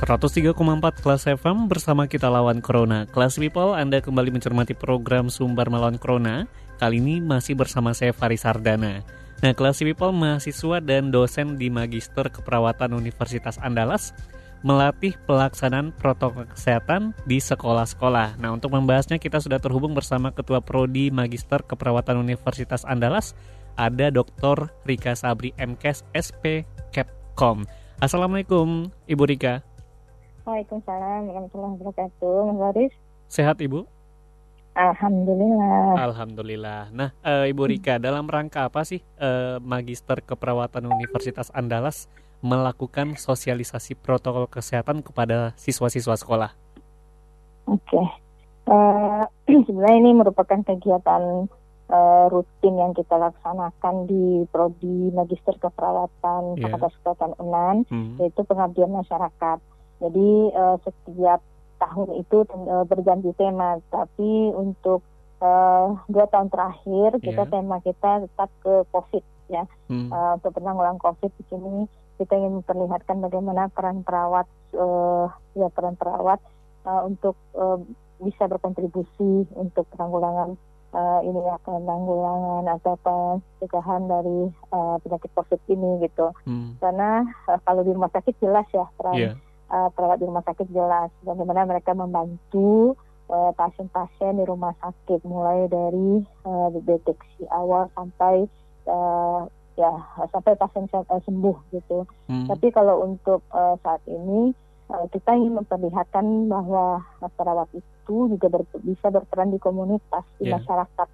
103,4 kelas FM bersama kita lawan Corona. Kelas People, Anda kembali mencermati program Sumber Melawan Corona. Kali ini masih bersama saya Faris Sardana. Nah, kelas People mahasiswa dan dosen di Magister Keperawatan Universitas Andalas melatih pelaksanaan protokol kesehatan di sekolah-sekolah. Nah, untuk membahasnya kita sudah terhubung bersama Ketua Prodi Magister Keperawatan Universitas Andalas, ada Dr. Rika Sabri MKes SP Kepkom. Assalamualaikum, Ibu Rika. Waalaikumsalam warahmatullahi wabarakatuh. Mas Baris. Sehat Ibu? Alhamdulillah. Alhamdulillah. Nah, e, Ibu Rika, dalam rangka apa sih e, Magister Keperawatan Universitas Andalas melakukan sosialisasi protokol kesehatan kepada siswa-siswa sekolah? Oke. Okay. Uh, sebenarnya ini merupakan kegiatan uh, rutin yang kita laksanakan di prodi Magister Keperawatan yeah. Fakultas Kesehatan UNAN, hmm. yaitu pengabdian masyarakat. Jadi uh, setiap tahun itu uh, berganti tema, tapi untuk uh, dua tahun terakhir kita yeah. tema kita tetap ke COVID ya hmm. uh, untuk penanggulangan COVID di sini kita ingin memperlihatkan bagaimana peran perawat uh, ya peran perawat uh, untuk uh, bisa berkontribusi untuk penanggulangan uh, ini ya penanggulangan atau pencegahan dari uh, penyakit COVID ini gitu. Hmm. Karena uh, kalau di rumah sakit jelas ya peran yeah uh, perawat di rumah sakit jelas bagaimana mereka membantu uh, pasien-pasien di rumah sakit mulai dari uh, deteksi awal sampai uh, ya sampai pasien sembuh gitu. Hmm. Tapi kalau untuk uh, saat ini uh, kita ingin memperlihatkan bahwa perawat itu juga ber, bisa berperan di komunitas di yeah. masyarakat.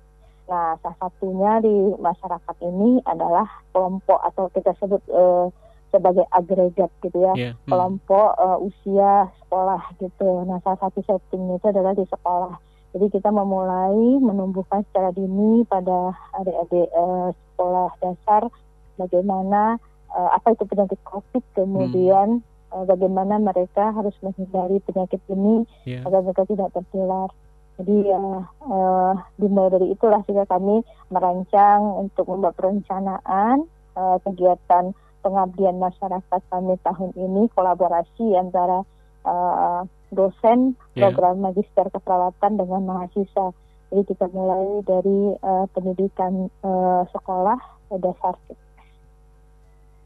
Nah, salah satunya di masyarakat ini adalah kelompok atau kita sebut uh, sebagai agregat gitu ya yeah. hmm. kelompok uh, usia sekolah gitu. Nah salah satu setting itu adalah di sekolah. Jadi kita memulai menumbuhkan secara dini pada adik-adik uh, sekolah dasar bagaimana uh, apa itu penyakit COVID, kemudian hmm. uh, bagaimana mereka harus menghindari penyakit ini yeah. agar mereka tidak tertular. Jadi uh, uh, dimulai dari itulah sehingga kami merancang untuk membuat perencanaan uh, kegiatan pengabdian masyarakat kami tahun ini kolaborasi antara uh, dosen yeah. program magister keperawatan dengan mahasiswa. Jadi kita mulai dari uh, pendidikan uh, sekolah dasar.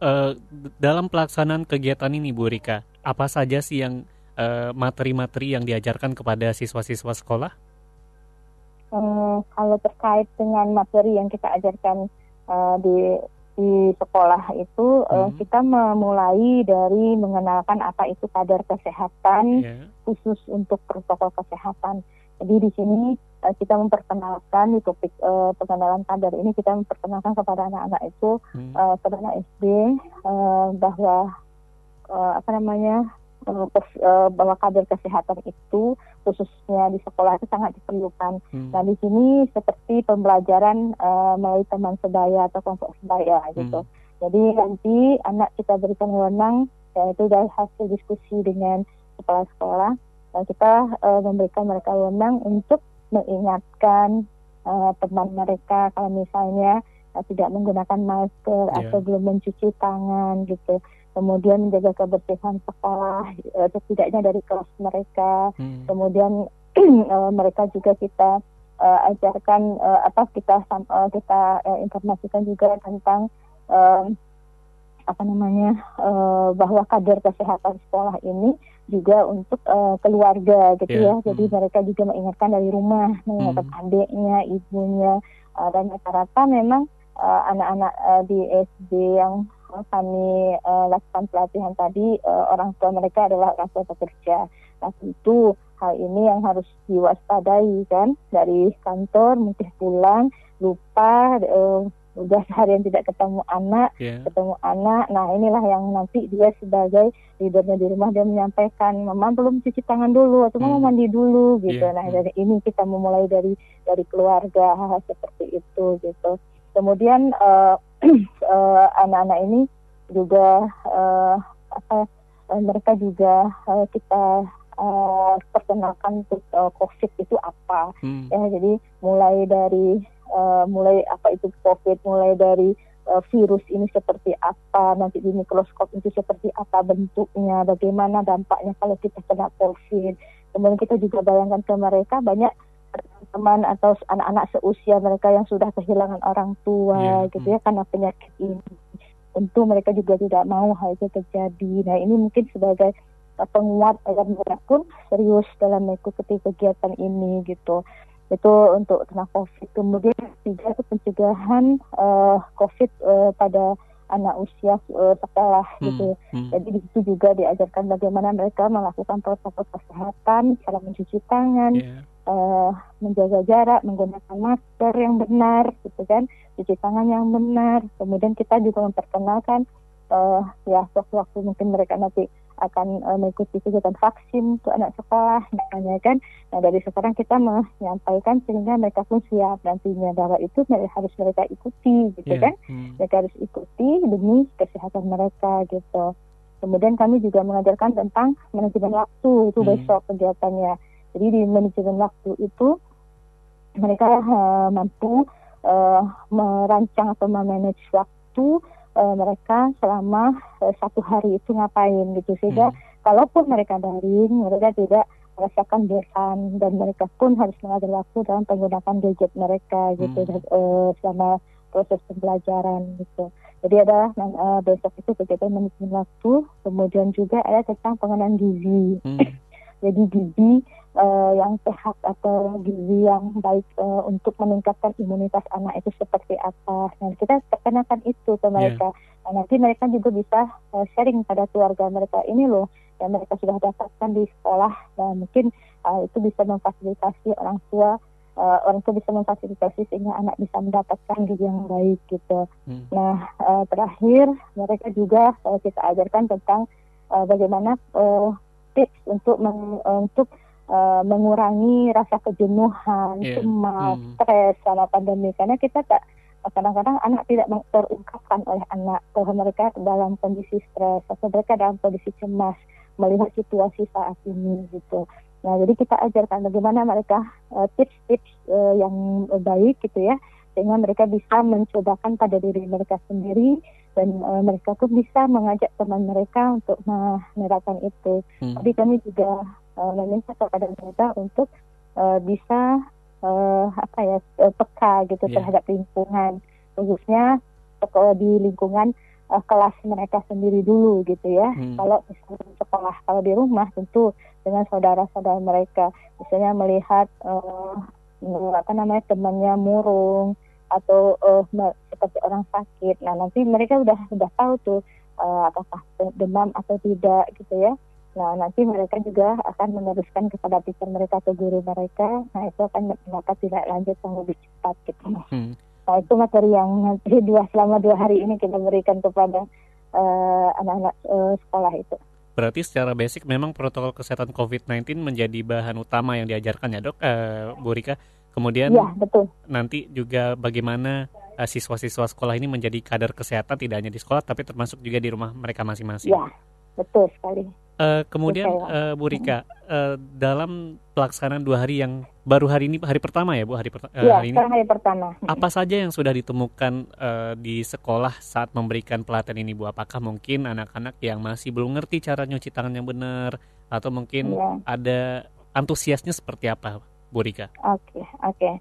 Uh, dalam pelaksanaan kegiatan ini, Bu Rika, apa saja sih yang materi-materi uh, yang diajarkan kepada siswa-siswa sekolah? Uh, kalau terkait dengan materi yang kita ajarkan uh, di di sekolah itu hmm. uh, kita memulai dari mengenalkan apa itu kadar kesehatan yeah. khusus untuk protokol kesehatan. Jadi di sini uh, kita memperkenalkan di topik uh, pengenalan kadar ini kita memperkenalkan kepada anak-anak itu hmm. uh, kepada anak SD uh, bahwa uh, apa namanya bahwa kader kesehatan itu khususnya di sekolah itu sangat diperlukan. Hmm. Nah di sini seperti pembelajaran uh, melalui teman sebaya atau kelompok sebaya gitu. Hmm. Jadi nanti anak kita berikan wewenang yaitu dari hasil diskusi dengan kepala sekolah dan kita uh, memberikan mereka wewenang untuk mengingatkan uh, teman mereka kalau misalnya uh, tidak menggunakan masker yeah. atau belum mencuci tangan gitu kemudian menjaga kebersihan sekolah uh, setidaknya dari kelas mereka hmm. kemudian uh, mereka juga kita uh, ajarkan uh, apa kita uh, kita uh, informasikan juga tentang uh, apa namanya uh, bahwa kader kesehatan sekolah ini juga untuk uh, keluarga gitu yeah. ya jadi hmm. mereka juga mengingatkan dari rumah mengingatkan hmm. adiknya ibunya uh, dan rata-rata memang anak-anak uh, uh, di SD yang kami uh, lakukan pelatihan tadi uh, orang tua mereka adalah orang tua pekerja. Nah tentu hal ini yang harus diwaspadai kan dari kantor mungkin pulang lupa uh, udah seharian tidak ketemu anak, yeah. ketemu anak. Nah inilah yang nanti dia sebagai leadernya di rumah dia menyampaikan, mama belum cuci tangan dulu atau mama hmm. mandi dulu gitu. Yeah. Nah hmm. dari ini kita memulai dari dari keluarga hal, -hal seperti itu gitu. Kemudian uh, uh, anak-anak ini juga uh, apa uh, mereka juga uh, kita uh, perkenalkan untuk uh, COVID itu apa hmm. ya jadi mulai dari uh, mulai apa itu COVID mulai dari uh, virus ini seperti apa nanti di mikroskop itu seperti apa bentuknya bagaimana dampaknya kalau kita kena COVID kemudian kita juga bayangkan ke mereka banyak teman atau anak-anak seusia mereka yang sudah kehilangan orang tua yeah. gitu ya karena penyakit ini tentu mereka juga tidak mau hal itu terjadi. Nah ini mungkin sebagai uh, penguat agar mereka pun serius dalam mengikuti kegiatan ini gitu. Itu untuk tentang COVID. Kemudian tiga itu pencegahan uh, COVID uh, pada anak usia uh, sekolah hmm, gitu. Hmm. Jadi di situ juga diajarkan bagaimana mereka melakukan protokol kesehatan, cara mencuci tangan, yeah uh, menjaga jarak, menggunakan masker yang benar, gitu kan, cuci tangan yang benar. Kemudian kita juga memperkenalkan uh, ya waktu-waktu mungkin mereka nanti akan uh, mengikuti kegiatan vaksin untuk anak sekolah, misalnya kan. Nah dari sekarang kita menyampaikan sehingga mereka pun siap nantinya bahwa itu harus mereka ikuti, gitu yeah. kan. Hmm. Mereka harus ikuti demi kesehatan mereka, gitu. Kemudian kami juga mengajarkan tentang manajemen waktu itu hmm. besok kegiatannya jadi di manajemen waktu itu mereka uh, mampu uh, merancang atau memanage waktu uh, mereka selama uh, satu hari itu ngapain gitu sehingga hmm. kalaupun mereka daring mereka tidak merasakan bosan dan mereka pun harus mengatur waktu dalam penggunaan gadget mereka gitu hmm. uh, selama proses pembelajaran gitu. Jadi ada uh, besok itu kegiatan manajemen waktu, kemudian juga ada tentang pengenalan gizi. Hmm. Jadi gizi uh, yang sehat atau gizi yang baik uh, untuk meningkatkan imunitas anak itu seperti apa. Nah, kita perkenalkan itu ke mereka. Yeah. Nah, nanti mereka juga bisa uh, sharing pada keluarga mereka ini loh yang mereka sudah dapatkan di sekolah. Nah, mungkin uh, itu bisa memfasilitasi orang tua uh, orang tua bisa memfasilitasi sehingga anak bisa mendapatkan gizi yang baik gitu. Hmm. Nah, uh, terakhir mereka juga uh, kita ajarkan tentang uh, bagaimana uh, tips untuk meng, untuk uh, mengurangi rasa kejenuhan, yeah. cemas, hmm. stres selama pandemi karena kita tak kadang-kadang anak tidak terungkapkan oleh anak bahwa mereka dalam kondisi stres atau mereka dalam kondisi cemas melihat situasi saat ini gitu. Nah, jadi kita ajarkan bagaimana mereka eh, tips-tips uh, uh, yang baik gitu ya sehingga mereka bisa mencobakan pada diri mereka sendiri dan uh, mereka pun bisa mengajak teman mereka untuk menerapkan itu. Hmm. Tapi kami juga uh, meminta kepada mereka untuk uh, bisa uh, apa ya peka gitu yeah. terhadap lingkungan khususnya uh, di lingkungan uh, kelas mereka sendiri dulu gitu ya. Hmm. Kalau misalnya sekolah, kalau di rumah tentu dengan saudara-saudara mereka, misalnya melihat uh, apa namanya temannya murung atau uh, seperti orang sakit. Nah nanti mereka udah udah tahu tuh uh, apakah demam atau tidak gitu ya. Nah, nanti mereka juga akan meneruskan kepada teacher mereka atau guru mereka. Nah, itu akan mendapat tidak lanjut yang lebih cepat gitu. Hmm. Nah, itu materi yang nanti dua selama dua hari ini kita berikan kepada eh, anak-anak uh, uh, sekolah itu. Berarti secara basic memang protokol kesehatan COVID-19 menjadi bahan utama yang diajarkan ya dok, uh, Bu Rika. Kemudian ya, betul. nanti juga bagaimana siswa-siswa sekolah ini menjadi kader kesehatan tidak hanya di sekolah tapi termasuk juga di rumah mereka masing-masing. Ya, betul sekali. Uh, kemudian uh, Bu Rika, uh, dalam pelaksanaan dua hari yang baru hari ini hari pertama ya Bu hari, pertama. uh, ya, hari ini. hari pertama. Apa saja yang sudah ditemukan uh, di sekolah saat memberikan pelatihan ini Bu? Apakah mungkin anak-anak yang masih belum ngerti cara nyuci tangan yang benar atau mungkin ya. ada antusiasnya seperti apa Bu Rika? Oke okay, oke. Okay.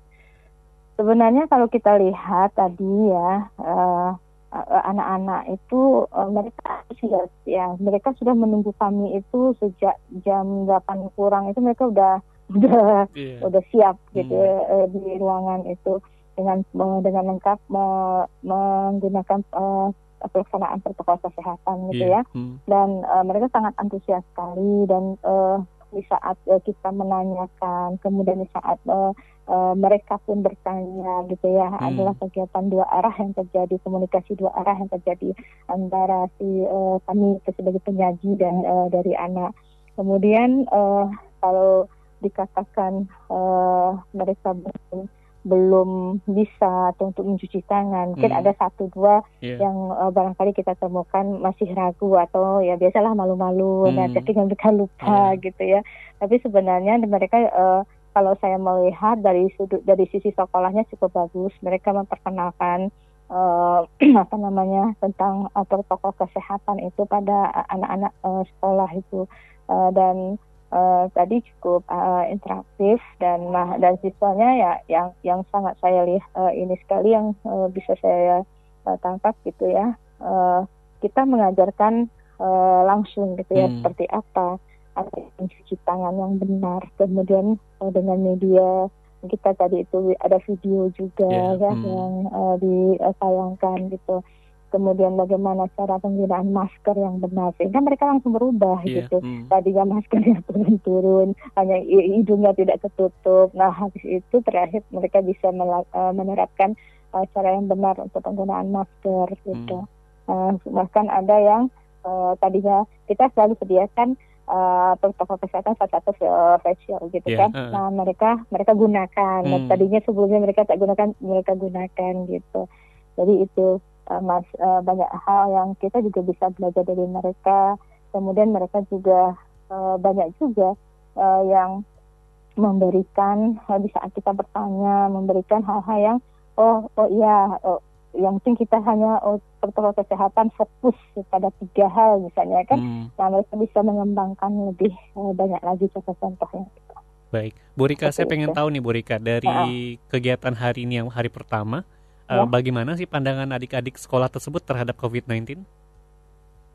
Sebenarnya kalau kita lihat tadi ya. Uh, Eh, anak-anak itu uh, mereka antusias ya mereka sudah menunggu kami itu sejak jam 8 kurang itu mereka udah udah yeah. udah siap gitu hmm. uh, di ruangan itu dengan dengan lengkap uh, menggunakan uh, pelaksanaan protokol kesehatan gitu yeah. ya hmm. dan uh, mereka sangat antusias sekali dan uh, di saat uh, kita menanyakan kemudian di saat uh, uh, mereka pun bertanya gitu ya hmm. adalah kegiatan dua arah yang terjadi komunikasi dua arah yang terjadi antara si uh, kami sebagai penyaji dan uh, dari anak kemudian uh, kalau dikatakan uh, mereka belum belum bisa atau untuk mencuci tangan mungkin hmm. ada satu dua yeah. yang uh, barangkali kita temukan masih ragu atau ya biasalah malu-malu hmm. nah jadi mereka lupa yeah. gitu ya tapi sebenarnya mereka uh, kalau saya melihat dari sudut dari sisi sekolahnya cukup bagus mereka memperkenalkan uh, apa namanya tentang uh, protokol kesehatan itu pada anak-anak uh, sekolah itu uh, dan uh, tadi cukup uh, interaktif dan nah dan siswanya ya yang yang sangat saya lihat uh, ini sekali yang uh, bisa saya uh, tangkap gitu ya uh, kita mengajarkan uh, langsung gitu ya hmm. seperti apa mencuci tangan yang benar kemudian uh, dengan media kita tadi itu ada video juga yeah. ya hmm. yang uh, ditayangkan gitu kemudian bagaimana cara penggunaan masker yang benar sehingga mereka langsung berubah yeah. gitu hmm. tadinya maskernya turun-turun hanya hidungnya tidak tertutup nah habis itu terakhir mereka bisa eh, menerapkan uh, cara yang benar untuk penggunaan masker gitu hmm. uh, bahkan ada yang uh, tadinya kita selalu sediakan uh, protokol kesehatan salah satu facial gitu yeah, kan. Uh. Nah mereka mereka gunakan. Hmm. tadinya sebelumnya mereka tak gunakan mereka gunakan gitu. Jadi itu uh, mas uh, banyak hal yang kita juga bisa belajar dari mereka. Kemudian mereka juga uh, banyak juga uh, yang memberikan uh, di saat kita bertanya memberikan hal-hal yang oh oh iya oh, yang penting kita hanya oh, protokol kesehatan fokus pada tiga hal misalnya kan? Hmm. nah mereka bisa mengembangkan lebih uh, banyak lagi contoh-contohnya Baik, Bu Rika, saya pengen tahu nih Bu Rika dari uh kegiatan hari ini yang hari pertama, ya. bagaimana sih pandangan adik-adik sekolah tersebut terhadap COVID-19?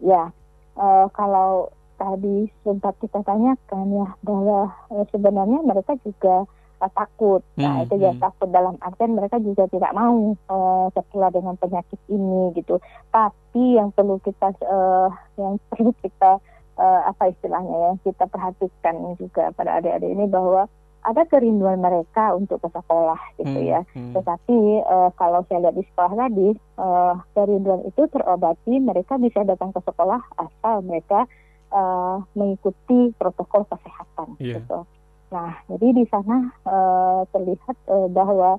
Ya, uh, kalau tadi sempat kita tanyakan ya bahwa uh, sebenarnya mereka juga uh, takut. Nah, hmm, itu ya hmm. takut dalam artian mereka juga tidak mau uh, tertular dengan penyakit ini gitu. Tapi yang perlu kita uh, yang perlu kita uh, apa istilahnya ya kita perhatikan juga pada adik-adik ini bahwa ada kerinduan mereka untuk ke sekolah gitu hmm, ya. Hmm. Tetapi uh, kalau saya lihat di sekolah tadi uh, kerinduan itu terobati mereka bisa datang ke sekolah asal mereka uh, mengikuti protokol kesehatan yeah. gitu. Nah, jadi di sana uh, terlihat uh, bahwa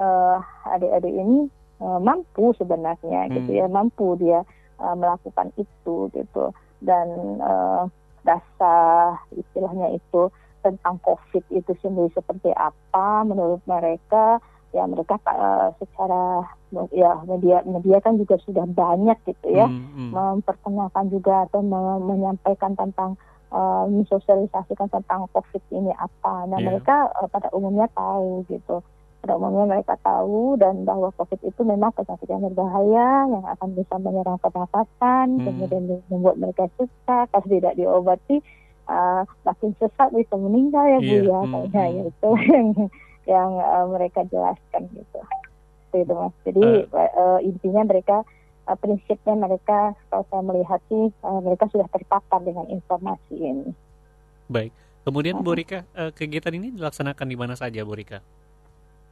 uh, adik-adik ini uh, mampu sebenarnya hmm. gitu ya, mampu dia uh, melakukan itu gitu dan uh, dasar istilahnya itu tentang COVID itu sendiri seperti apa menurut mereka ya mereka uh, secara ya media media kan juga sudah banyak gitu ya hmm, hmm. memperkenalkan juga atau menyampaikan tentang uh, mensosialisasikan tentang COVID ini apa. Nah yeah. mereka uh, pada umumnya tahu gitu. Pada umumnya mereka tahu dan bahwa COVID itu memang penyakit yang berbahaya yang akan bisa menyerang pernafasan, hmm. kemudian membuat mereka susah kalau tidak diobati uh, makin sesat bisa meninggal ya bu yeah. ya kayaknya hmm. itu yang yang uh, mereka jelaskan gitu itu mas jadi uh. Uh, intinya mereka uh, prinsipnya mereka kalau saya melihat sih uh, mereka sudah terpapar dengan informasi ini baik kemudian Bu Rika uh, kegiatan ini dilaksanakan di mana saja Bu Rika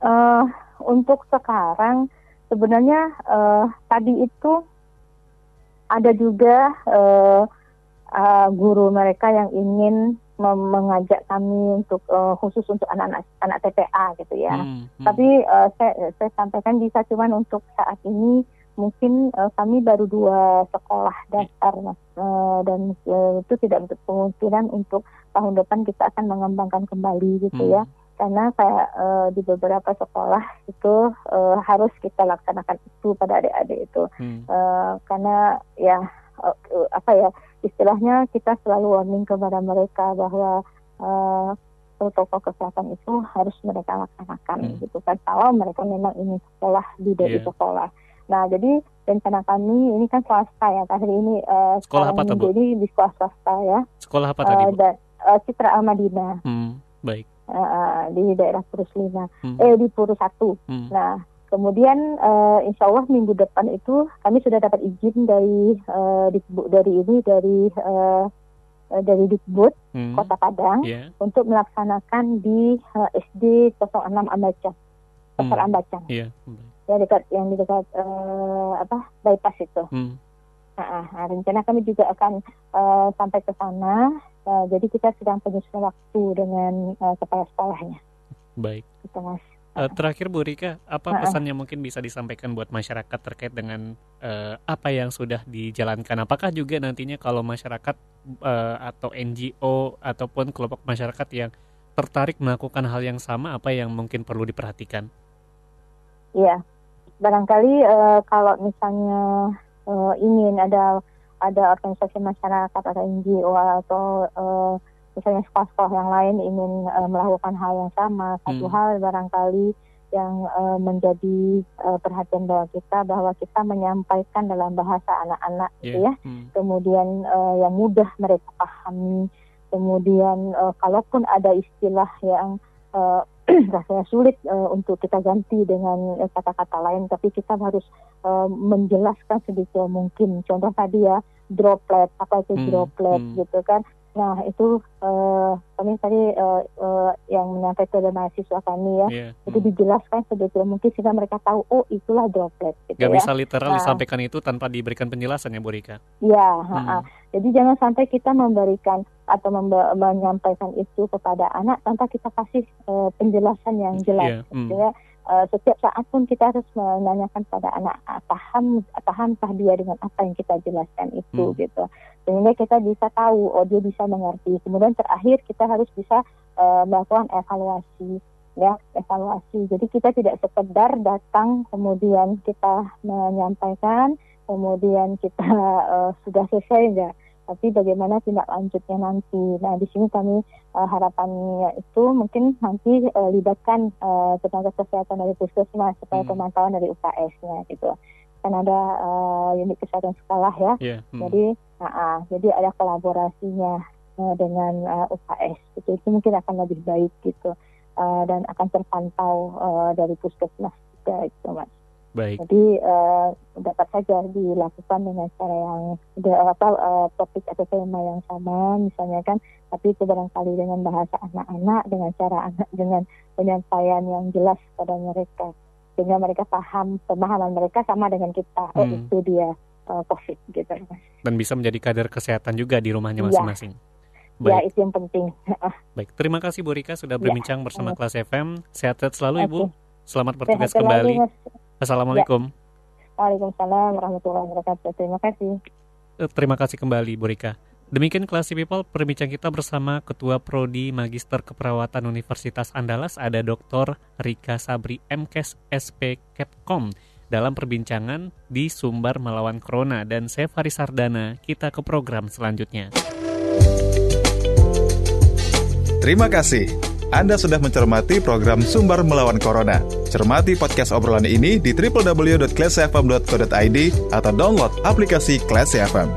uh, untuk sekarang sebenarnya uh, tadi itu ada juga uh, uh, guru mereka yang ingin mengajak kami untuk uh, khusus untuk anak-anak anak TPA gitu ya. Hmm, hmm. Tapi uh, saya saya sampaikan bisa cuman untuk saat ini mungkin uh, kami baru dua sekolah dasar mas uh, dan uh, itu tidak untuk kemungkinan untuk tahun depan kita akan mengembangkan kembali gitu ya. hmm. ya karena kayak uh, di beberapa sekolah itu uh, harus kita laksanakan itu pada adik-adik itu hmm. uh, karena ya uh, apa ya istilahnya kita selalu warning kepada mereka bahwa uh, protokol kesehatan itu harus mereka laksanakan hmm. gitu kan kalau mereka memang ingin sekolah di dari yeah. sekolah. Nah jadi rencana kami ini kan swasta ya hari ini uh, sekolah apa tuh Jadi di sekolah swasta ya. Sekolah apa tadi bu? Uh, uh, Citra Amadina. Hmm, baik. Uh, di daerah Purus Lima, hmm. eh di Purus Satu. Hmm. Nah Kemudian uh, insya Allah minggu depan itu kami sudah dapat izin dari uh, di, dari ini dari uh, dari Dikbud hmm. Kota Padang yeah. untuk melaksanakan di uh, SD 06 Ambacang, Pasar hmm. Ambacang. Yeah. Ya dekat yang di dekat uh, apa bypass itu. Hmm. Nah, nah, rencana kami juga akan uh, sampai ke sana. Uh, jadi kita sedang penyusun waktu dengan uh, kepala sekolahnya. Baik. Gitu, Mas. Uh, terakhir Bu Rika, apa pesan yang mungkin bisa disampaikan buat masyarakat terkait dengan uh, apa yang sudah dijalankan? Apakah juga nantinya kalau masyarakat uh, atau NGO ataupun kelompok masyarakat yang tertarik melakukan hal yang sama, apa yang mungkin perlu diperhatikan? Iya, barangkali uh, kalau misalnya uh, ingin ada ada organisasi masyarakat atau NGO atau uh, misalnya sekolah-sekolah yang lain ingin uh, melakukan hal yang sama satu hmm. hal barangkali yang uh, menjadi uh, perhatian bahwa kita bahwa kita menyampaikan dalam bahasa anak-anak yeah. gitu ya hmm. kemudian uh, yang mudah mereka pahami kemudian uh, kalaupun ada istilah yang uh, rasanya sulit uh, untuk kita ganti dengan kata-kata uh, lain tapi kita harus uh, menjelaskan sedikit mungkin contoh tadi ya droplet apa itu hmm. droplet hmm. gitu kan Nah itu uh, kami tadi uh, uh, yang menyampaikan kepada mahasiswa kami ya, yeah. itu hmm. dijelaskan sedetail mungkin sehingga mereka tahu oh itulah droplet. Gitu Gak ya. bisa literal nah, disampaikan itu tanpa diberikan penjelasan ya Bu Rika? Ya, hmm. jadi jangan sampai kita memberikan atau menyampaikan itu kepada anak tanpa kita kasih uh, penjelasan yang jelas. Yeah. Hmm. Gitu ya uh, setiap saat pun kita harus menanyakan pada anak ah, paham pahamkah dia dengan apa yang kita jelaskan itu hmm. gitu. Sehingga kita bisa tahu oh dia bisa mengerti. Kemudian terakhir kita harus bisa uh, melakukan evaluasi ya evaluasi. Jadi kita tidak sekedar datang kemudian kita menyampaikan kemudian kita uh, sudah selesai enggak tapi bagaimana tindak lanjutnya nanti. Nah, di sini kami uh, harapannya itu mungkin nanti uh, libatkan uh, tenaga kesehatan dari puskesmas supaya hmm. pemantauan dari UKS-nya gitu. Kan ada uh, unit kesehatan sekolah ya. Yeah. Hmm. Jadi, uh, uh, jadi ada kolaborasinya uh, dengan uh, UKS. Gitu. Itu mungkin akan lebih baik gitu. Uh, dan akan terpantau uh, dari puskesmas juga itu, Mas. Baik. Jadi uh, dapat saja dilakukan dengan cara yang apa uh, topik atau tema yang sama misalnya kan, tapi itu barangkali dengan bahasa anak-anak dengan cara anak dengan penyampaian yang jelas pada mereka sehingga mereka paham pemahaman mereka sama dengan kita. Oh hmm. itu dia uh, COVID gitu. Dan bisa menjadi kader kesehatan juga di rumahnya iya. masing-masing. Ya. Baik. Ya itu yang penting. Baik, terima kasih Bu Rika sudah ya. berbincang ya. bersama Kelas FM. Sehat-sehat selalu okay. Ibu. Selamat bertugas Sehat kembali. Selalu, Assalamualaikum. Ya. Waalaikumsalam warahmatullahi wabarakatuh. Terima kasih. Eh, terima kasih kembali Bu Rika. Demikian kelas People perbincang kita bersama Ketua Prodi Magister Keperawatan Universitas Andalas ada Dr. Rika Sabri MKes SP Kepkom dalam perbincangan di Sumbar Melawan Corona dan saya Faris Sardana. Kita ke program selanjutnya. Terima kasih. Anda sudah mencermati program Sumber Melawan Corona. Cermati podcast obrolan ini di www.classfm.co.id atau download aplikasi Classy FM.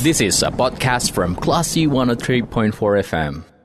This is a podcast from Classy 103.4 FM.